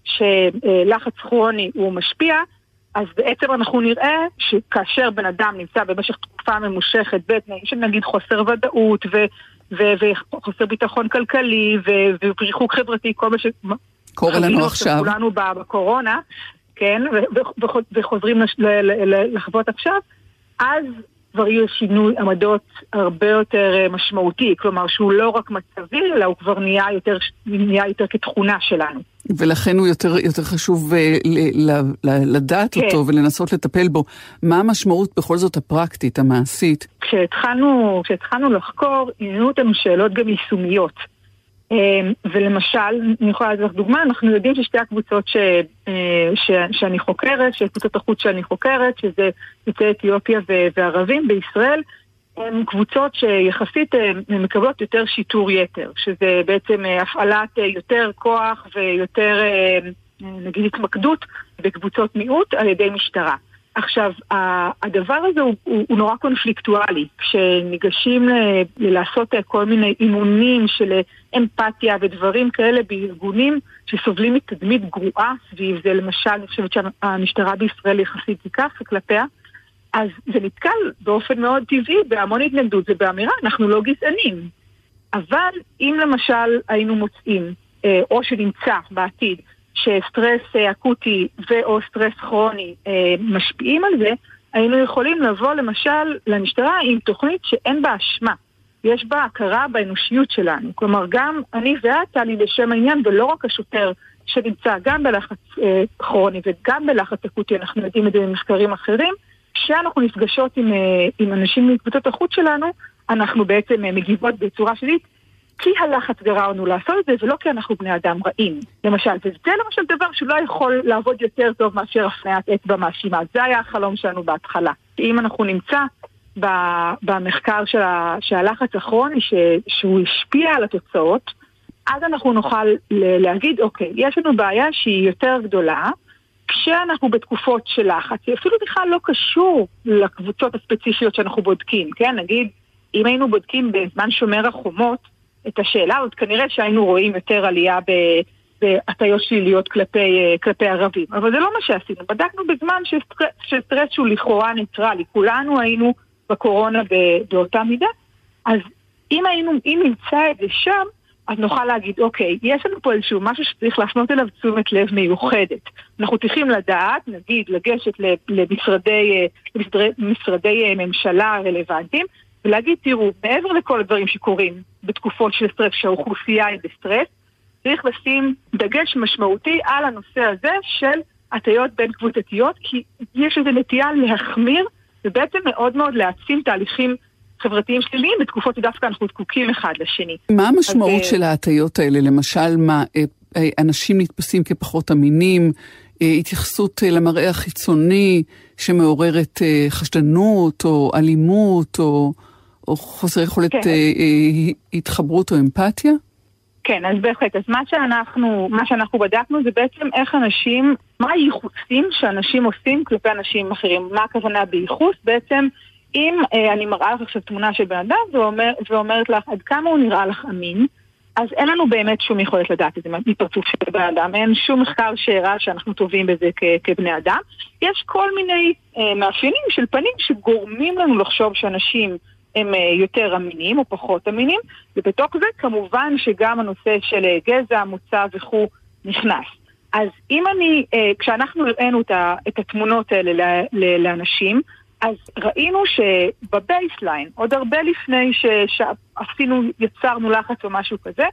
שלחץ כרוני הוא משפיע, אז בעצם אנחנו נראה שכאשר בן אדם נמצא במשך תקופה ממושכת בתנאים של נגיד חוסר ודאות ו... וחוסר ביטחון כלכלי וריחוק חברתי, כל מה ש... קורה לנו עכשיו. כולנו בקורונה, כן, וחוזרים לחוות עכשיו, אז כבר יהיה שינוי עמדות הרבה יותר אה, משמעותי, כלומר שהוא לא רק מצבי, אלא הוא כבר נהיה יותר, נהיה יותר כתכונה שלנו. ולכן הוא יותר, יותר חשוב אה, ל, ל, ל, לדעת כן. אותו ולנסות לטפל בו. מה המשמעות בכל זאת הפרקטית, המעשית? כשהתחלנו, כשהתחלנו לחקור, עניינו אותנו שאלות גם יישומיות. אמ, ולמשל, אני יכולה לתת לך דוגמה, אנחנו יודעים ששתי הקבוצות ש, אה, ש, שאני חוקרת, שקבוצות החוץ שאני חוקרת, שזה יוצאי אתיופיה וערבים בישראל, הן קבוצות שיחסית אה, מקבלות יותר שיטור יתר, שזה בעצם אה, הפעלת יותר כוח ויותר, נגיד, התמקדות בקבוצות מיעוט על ידי משטרה. עכשיו, הדבר הזה הוא, הוא, הוא נורא קונפליקטואלי. כשניגשים ל, לעשות כל מיני אימונים של אמפתיה ודברים כאלה בארגונים שסובלים מתדמית גרועה סביב זה, למשל, אני חושבת שהמשטרה בישראל יחסית תיקח כלפיה, אז זה נתקל באופן מאוד טבעי בהמון התנגדות, זה באמירה, אנחנו לא גזענים. אבל אם למשל היינו מוצאים, אה, או שנמצא בעתיד, שסטרס אה, אקוטי ו/או סטרס כרוני אה, משפיעים על זה, היינו יכולים לבוא למשל למשטרה עם תוכנית שאין בה אשמה. יש בה הכרה באנושיות שלנו. כלומר, גם אני ואת, טלי, לשם העניין, ולא רק השוטר שנמצא גם בלחץ אה, כרוני וגם בלחץ אקוטי, אנחנו יודעים את זה ממחקרים אחרים, כשאנחנו נפגשות עם, אה, עם אנשים מקבוצות החוץ שלנו, אנחנו בעצם אה, מגיבות בצורה שלילית, כי הלחץ גרר לנו לעשות את זה, ולא כי אנחנו בני אדם רעים. למשל, וזה למשל דבר שלא יכול לעבוד יותר טוב מאשר הפניית אצבע מאשימה. זה היה החלום שלנו בהתחלה. אם אנחנו נמצא במחקר של, הלחץ הכרוני, ש, שהוא השפיע על התוצאות, אז אנחנו נוכל להגיד, אוקיי, יש לנו בעיה שהיא יותר גדולה, כשאנחנו בתקופות של לחץ, היא אפילו בכלל לא קשור לקבוצות הספציפיות שאנחנו בודקים, כן? נגיד, אם היינו בודקים בזמן שומר החומות את השאלה הזאת, כנראה שהיינו רואים יותר עלייה בהטיות שליליות כלפי, כלפי ערבים. אבל זה לא מה שעשינו, בדקנו בזמן שסטרס, שהוא לכאורה ניטרלי, כולנו היינו בקורונה באותה מידה, אז אם היינו, אם נמצא את זה שם, אז נוכל להגיד, אוקיי, יש לנו פה איזשהו משהו שצריך להפנות אליו תשומת לב מיוחדת. אנחנו צריכים לדעת, נגיד, לגשת למשרדי, למשרדי, למשרדי ממשלה רלוונטיים, ולהגיד, תראו, מעבר לכל הדברים שקורים בתקופות של סטרס, שהאוכלוסייה היא בסטרס, צריך לשים דגש משמעותי על הנושא הזה של הטיות בין קבוצתיות, כי יש איזו נטייה להחמיר, ובעצם מאוד מאוד להעצים תהליכים חברתיים שליליים בתקופות שדווקא אנחנו זקוקים אחד לשני. מה המשמעות אז, של ההטיות האלה? למשל, מה, אה, אה, אנשים נתפסים כפחות אמינים, אה, התייחסות למראה החיצוני שמעוררת חשדנות או אלימות או, או חוסר יכולת כן. התחברות או אמפתיה? כן, אז בהחלט. אז מה שאנחנו, מה שאנחנו בדקנו זה בעצם איך אנשים, מה הייחוסים שאנשים עושים כלפי אנשים אחרים. מה הכוונה בייחוס? בעצם אם אה, אני מראה לך עכשיו תמונה של בן אדם ואומר, ואומרת לך עד כמה הוא נראה לך אמין, אז אין לנו באמת שום יכולת לדעת את זה מפרצוף של בן אדם, אין שום מחקר שהראה שאנחנו טובים בזה כ- כבני אדם. יש כל מיני אה, מאפיינים של פנים שגורמים לנו לחשוב שאנשים הם אה, יותר אמינים או פחות אמינים, ובתוך זה כמובן שגם הנושא של אה, גזע, מוצא וכו' נכנס. אז אם אני, אה, כשאנחנו הראינו את, התמונות האלה לאנשים, אז ראינו שבבייסליין, עוד הרבה לפני שעשינו, יצרנו לחץ או משהו כזה,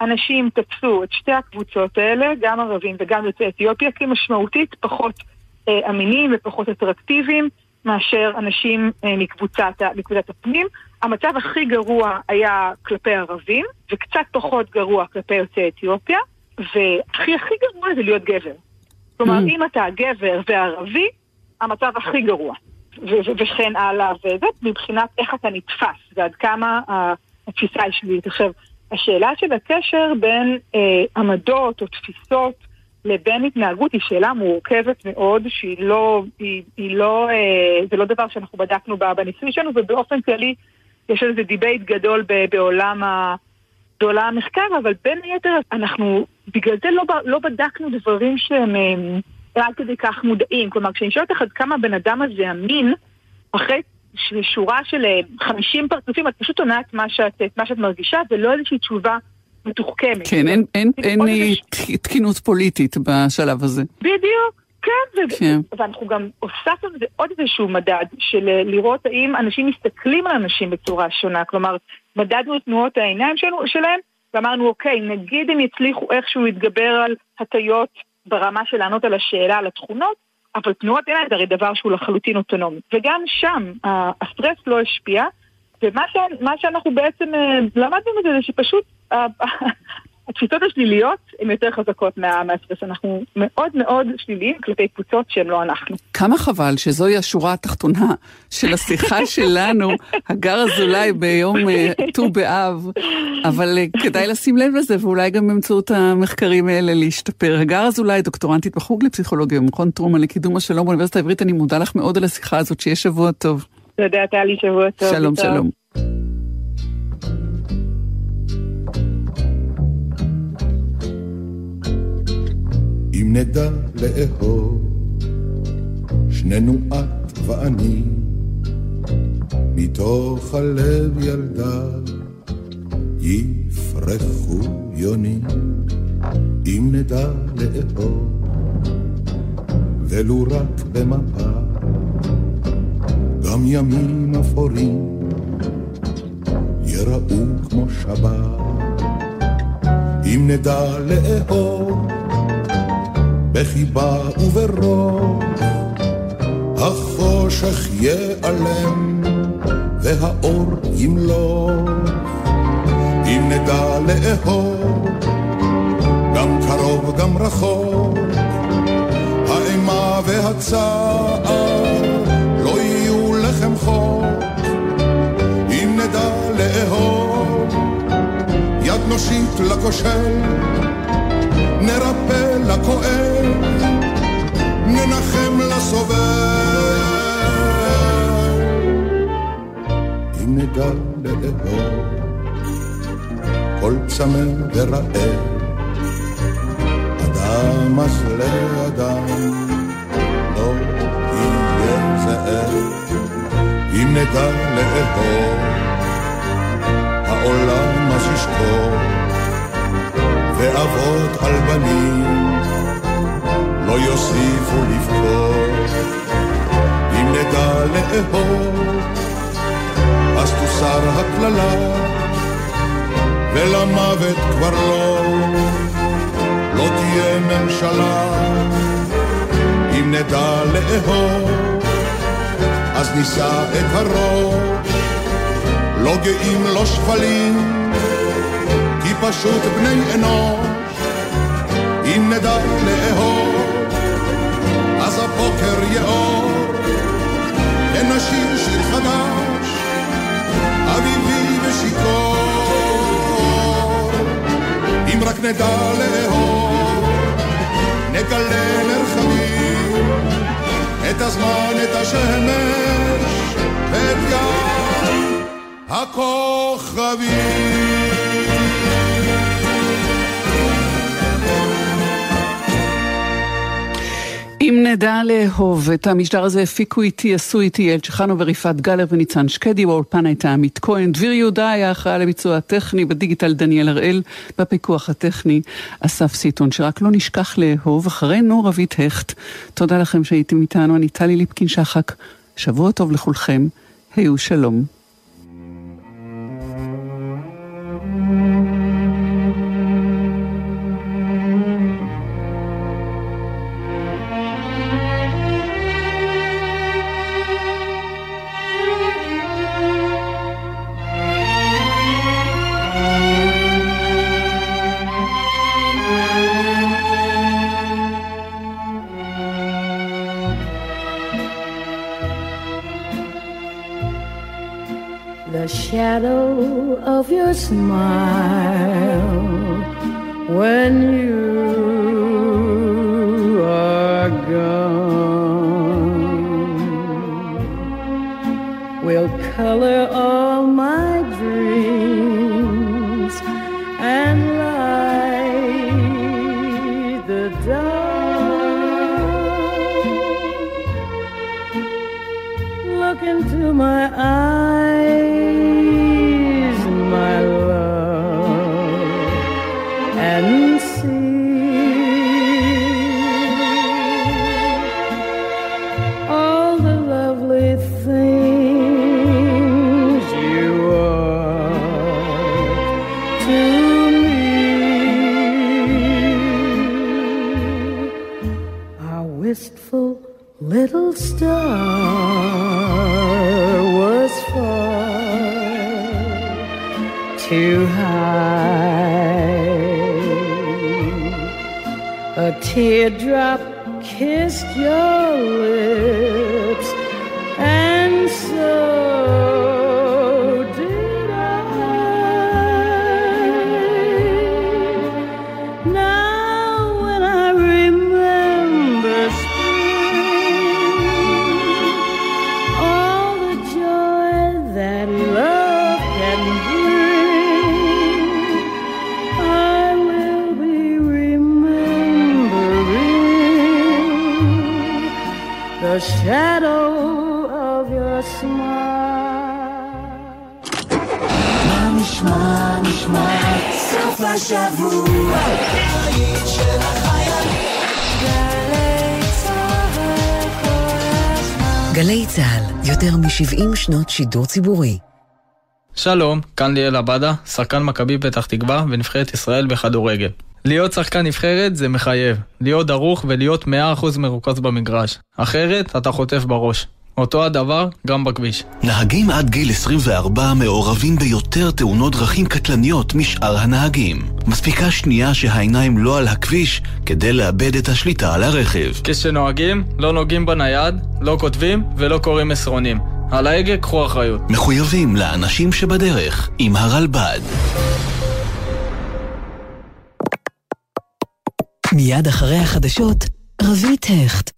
אנשים תפסו את שתי הקבוצות האלה, גם ערבים וגם יוצאי אתיופיה, כמשמעותית פחות אמינים ופחות אטרקטיביים מאשר אנשים אה, מקבוצת, מקבוצת הפנים. המצב הכי גרוע היה כלפי ערבים, וקצת פחות גרוע כלפי יוצאי אתיופיה, והכי הכי גרוע זה להיות גבר. כלומר, mm. אם אתה גבר וערבי, המצב הכי גרוע. וכן הלאה, וזה מבחינת איך אתה נתפס ועד כמה התפיסה היא שלילית. עכשיו, השאלה של הקשר בין אה, עמדות או תפיסות לבין התנהגות היא שאלה מורכבת מאוד, שהיא לא, היא, היא לא, אה, זה לא דבר שאנחנו בדקנו בניסוי שלנו, ובאופן כללי יש איזה debate גדול בעולם, ה, בעולם המחקר, אבל בין היתר אנחנו בגלל זה לא, לא בדקנו דברים שהם... אה, עד כדי כך מודעים. כלומר, כשאני שואלת אותך עד כמה הבן אדם הזה אמין, אחרי שורה של 50 אה, פרצופים, את פשוט עונה את מה שאת מרגישה, ולא איזושהי תשובה מתוחכמת. כן, אין, אין, אין תקינות פוליטית בשלב הזה. בדיוק. כן, כן. ואנחנו גם הוספנו לזה עוד איזשהו מדד של אה, לראות האם אנשים מסתכלים על אנשים בצורה שונה. כלומר, מדדנו את תנועות העיניים שלהם, ואמרנו, אוקיי, נגיד הם יצליחו איכשהו להתגבר על הטיות ברמה של לענות על השאלה, על התכונות, אבל תנועות עיניים זה הרי דבר שהוא לחלוטין אוטונומי. וגם שם הסטרס לא השפיע, ומה ש, שאנחנו בעצם אה, למדנו מזה זה שפשוט התפיסות השליליות הן יותר חזקות מה, מהסטרס. אנחנו מאוד מאוד שליליים כלפי קבוצות שהן לא אנחנו. כמה חבל שזוהי השורה התחתונה של השיחה שלנו, הגר אזולאי ביום אה, ט"ו באב, אבל אה, כדאי לשים לב לזה, ואולי גם באמצעות המחקרים האלה להשתפר. הגר אזולאי, דוקטורנטית בחוג לפסיכולוגיה במכון טרומן לקידום השלום באוניברסיטה העברית, אני מודה לך מאוד על השיחה הזאת, שיהיה שבוע טוב. תודה, טלי, שבוע טוב. שלום, שלום. אם נדע לאהוב, שנינו את ואני, מתוך הלב ילדה יפרחו יונים. אם נדע לאהוב, ולו רק במפה, גם ימים אפורים יראו כמו שבת. אם נדע לאהוב, בחיבה וברוך, החושך ייעלם והאור ימלוך. אם נדע לאהוב, גם קרוב גם רחוק, האימה והצער לא יהיו לחם חוק. אם נדע לאהוב, יד נושיט לכושל, נרפא לכואב, לסובל. אם נדע לאהוב, כל צמא ורעב, אדם אז לאדם, לא יהיה זאב. אם נדע לאהוב, העולם אז ישקור. ואבות על בנים יוסיפו לבכות. אם נדע לאהוב, אז תוסר הקללה, ולמוות כבר לא, לא תהיה ממשלה. אם נדע לאהוב, אז נישא את הראש, לא גאים, לא שפלים. פשוט בני אנוש, אם נדע לאהוב, אז הבוקר יאור, ונשיר שיר חדש, אביבי ושיכור. אם רק נדע לאהוב, נגלה מרחבים, את הזמן, את השמש, ואת ים הכוכבים. נדע לאהוב את המשדר הזה הפיקו איתי, עשו איתי אל צ'חנו וריפת גלר וניצן שקדי, באולפן הייתה עמית כהן, דביר יהודה היה אחראי על הביצוע הטכני, בדיגיטל דניאל הראל, בפיקוח הטכני אסף סיטון, שרק לא נשכח לאהוב, אחרינו רבית הכט. תודה לכם שהייתם איתנו, אני טלי ליפקין שחק, שבוע טוב לכולכם, היו שלום. Of your smile when you are gone. Will color all too high. A teardrop kissed your lips גלי צהל כל הזמן. גלי צה"ל, יותר מ-70 שנות שידור ציבורי. שלום, כאן ליאל עבדה, שחקן מכבי פתח תקווה ונבחרת ישראל בכדורגל. להיות שחקן נבחרת זה מחייב, להיות דרוך ולהיות 100% מרוכז במגרש. אחרת, אתה חוטף בראש. אותו הדבר גם בכביש. נהגים עד גיל 24 מעורבים ביותר תאונות דרכים קטלניות משאר הנהגים. מספיקה שנייה שהעיניים לא על הכביש כדי לאבד את השליטה על הרכב. כשנוהגים, לא נוגעים בנייד, לא כותבים ולא קוראים מסרונים. על ההגה קחו אחריות. מחויבים לאנשים שבדרך עם הרלב"ד. מיד אחרי החדשות, רבית הכט.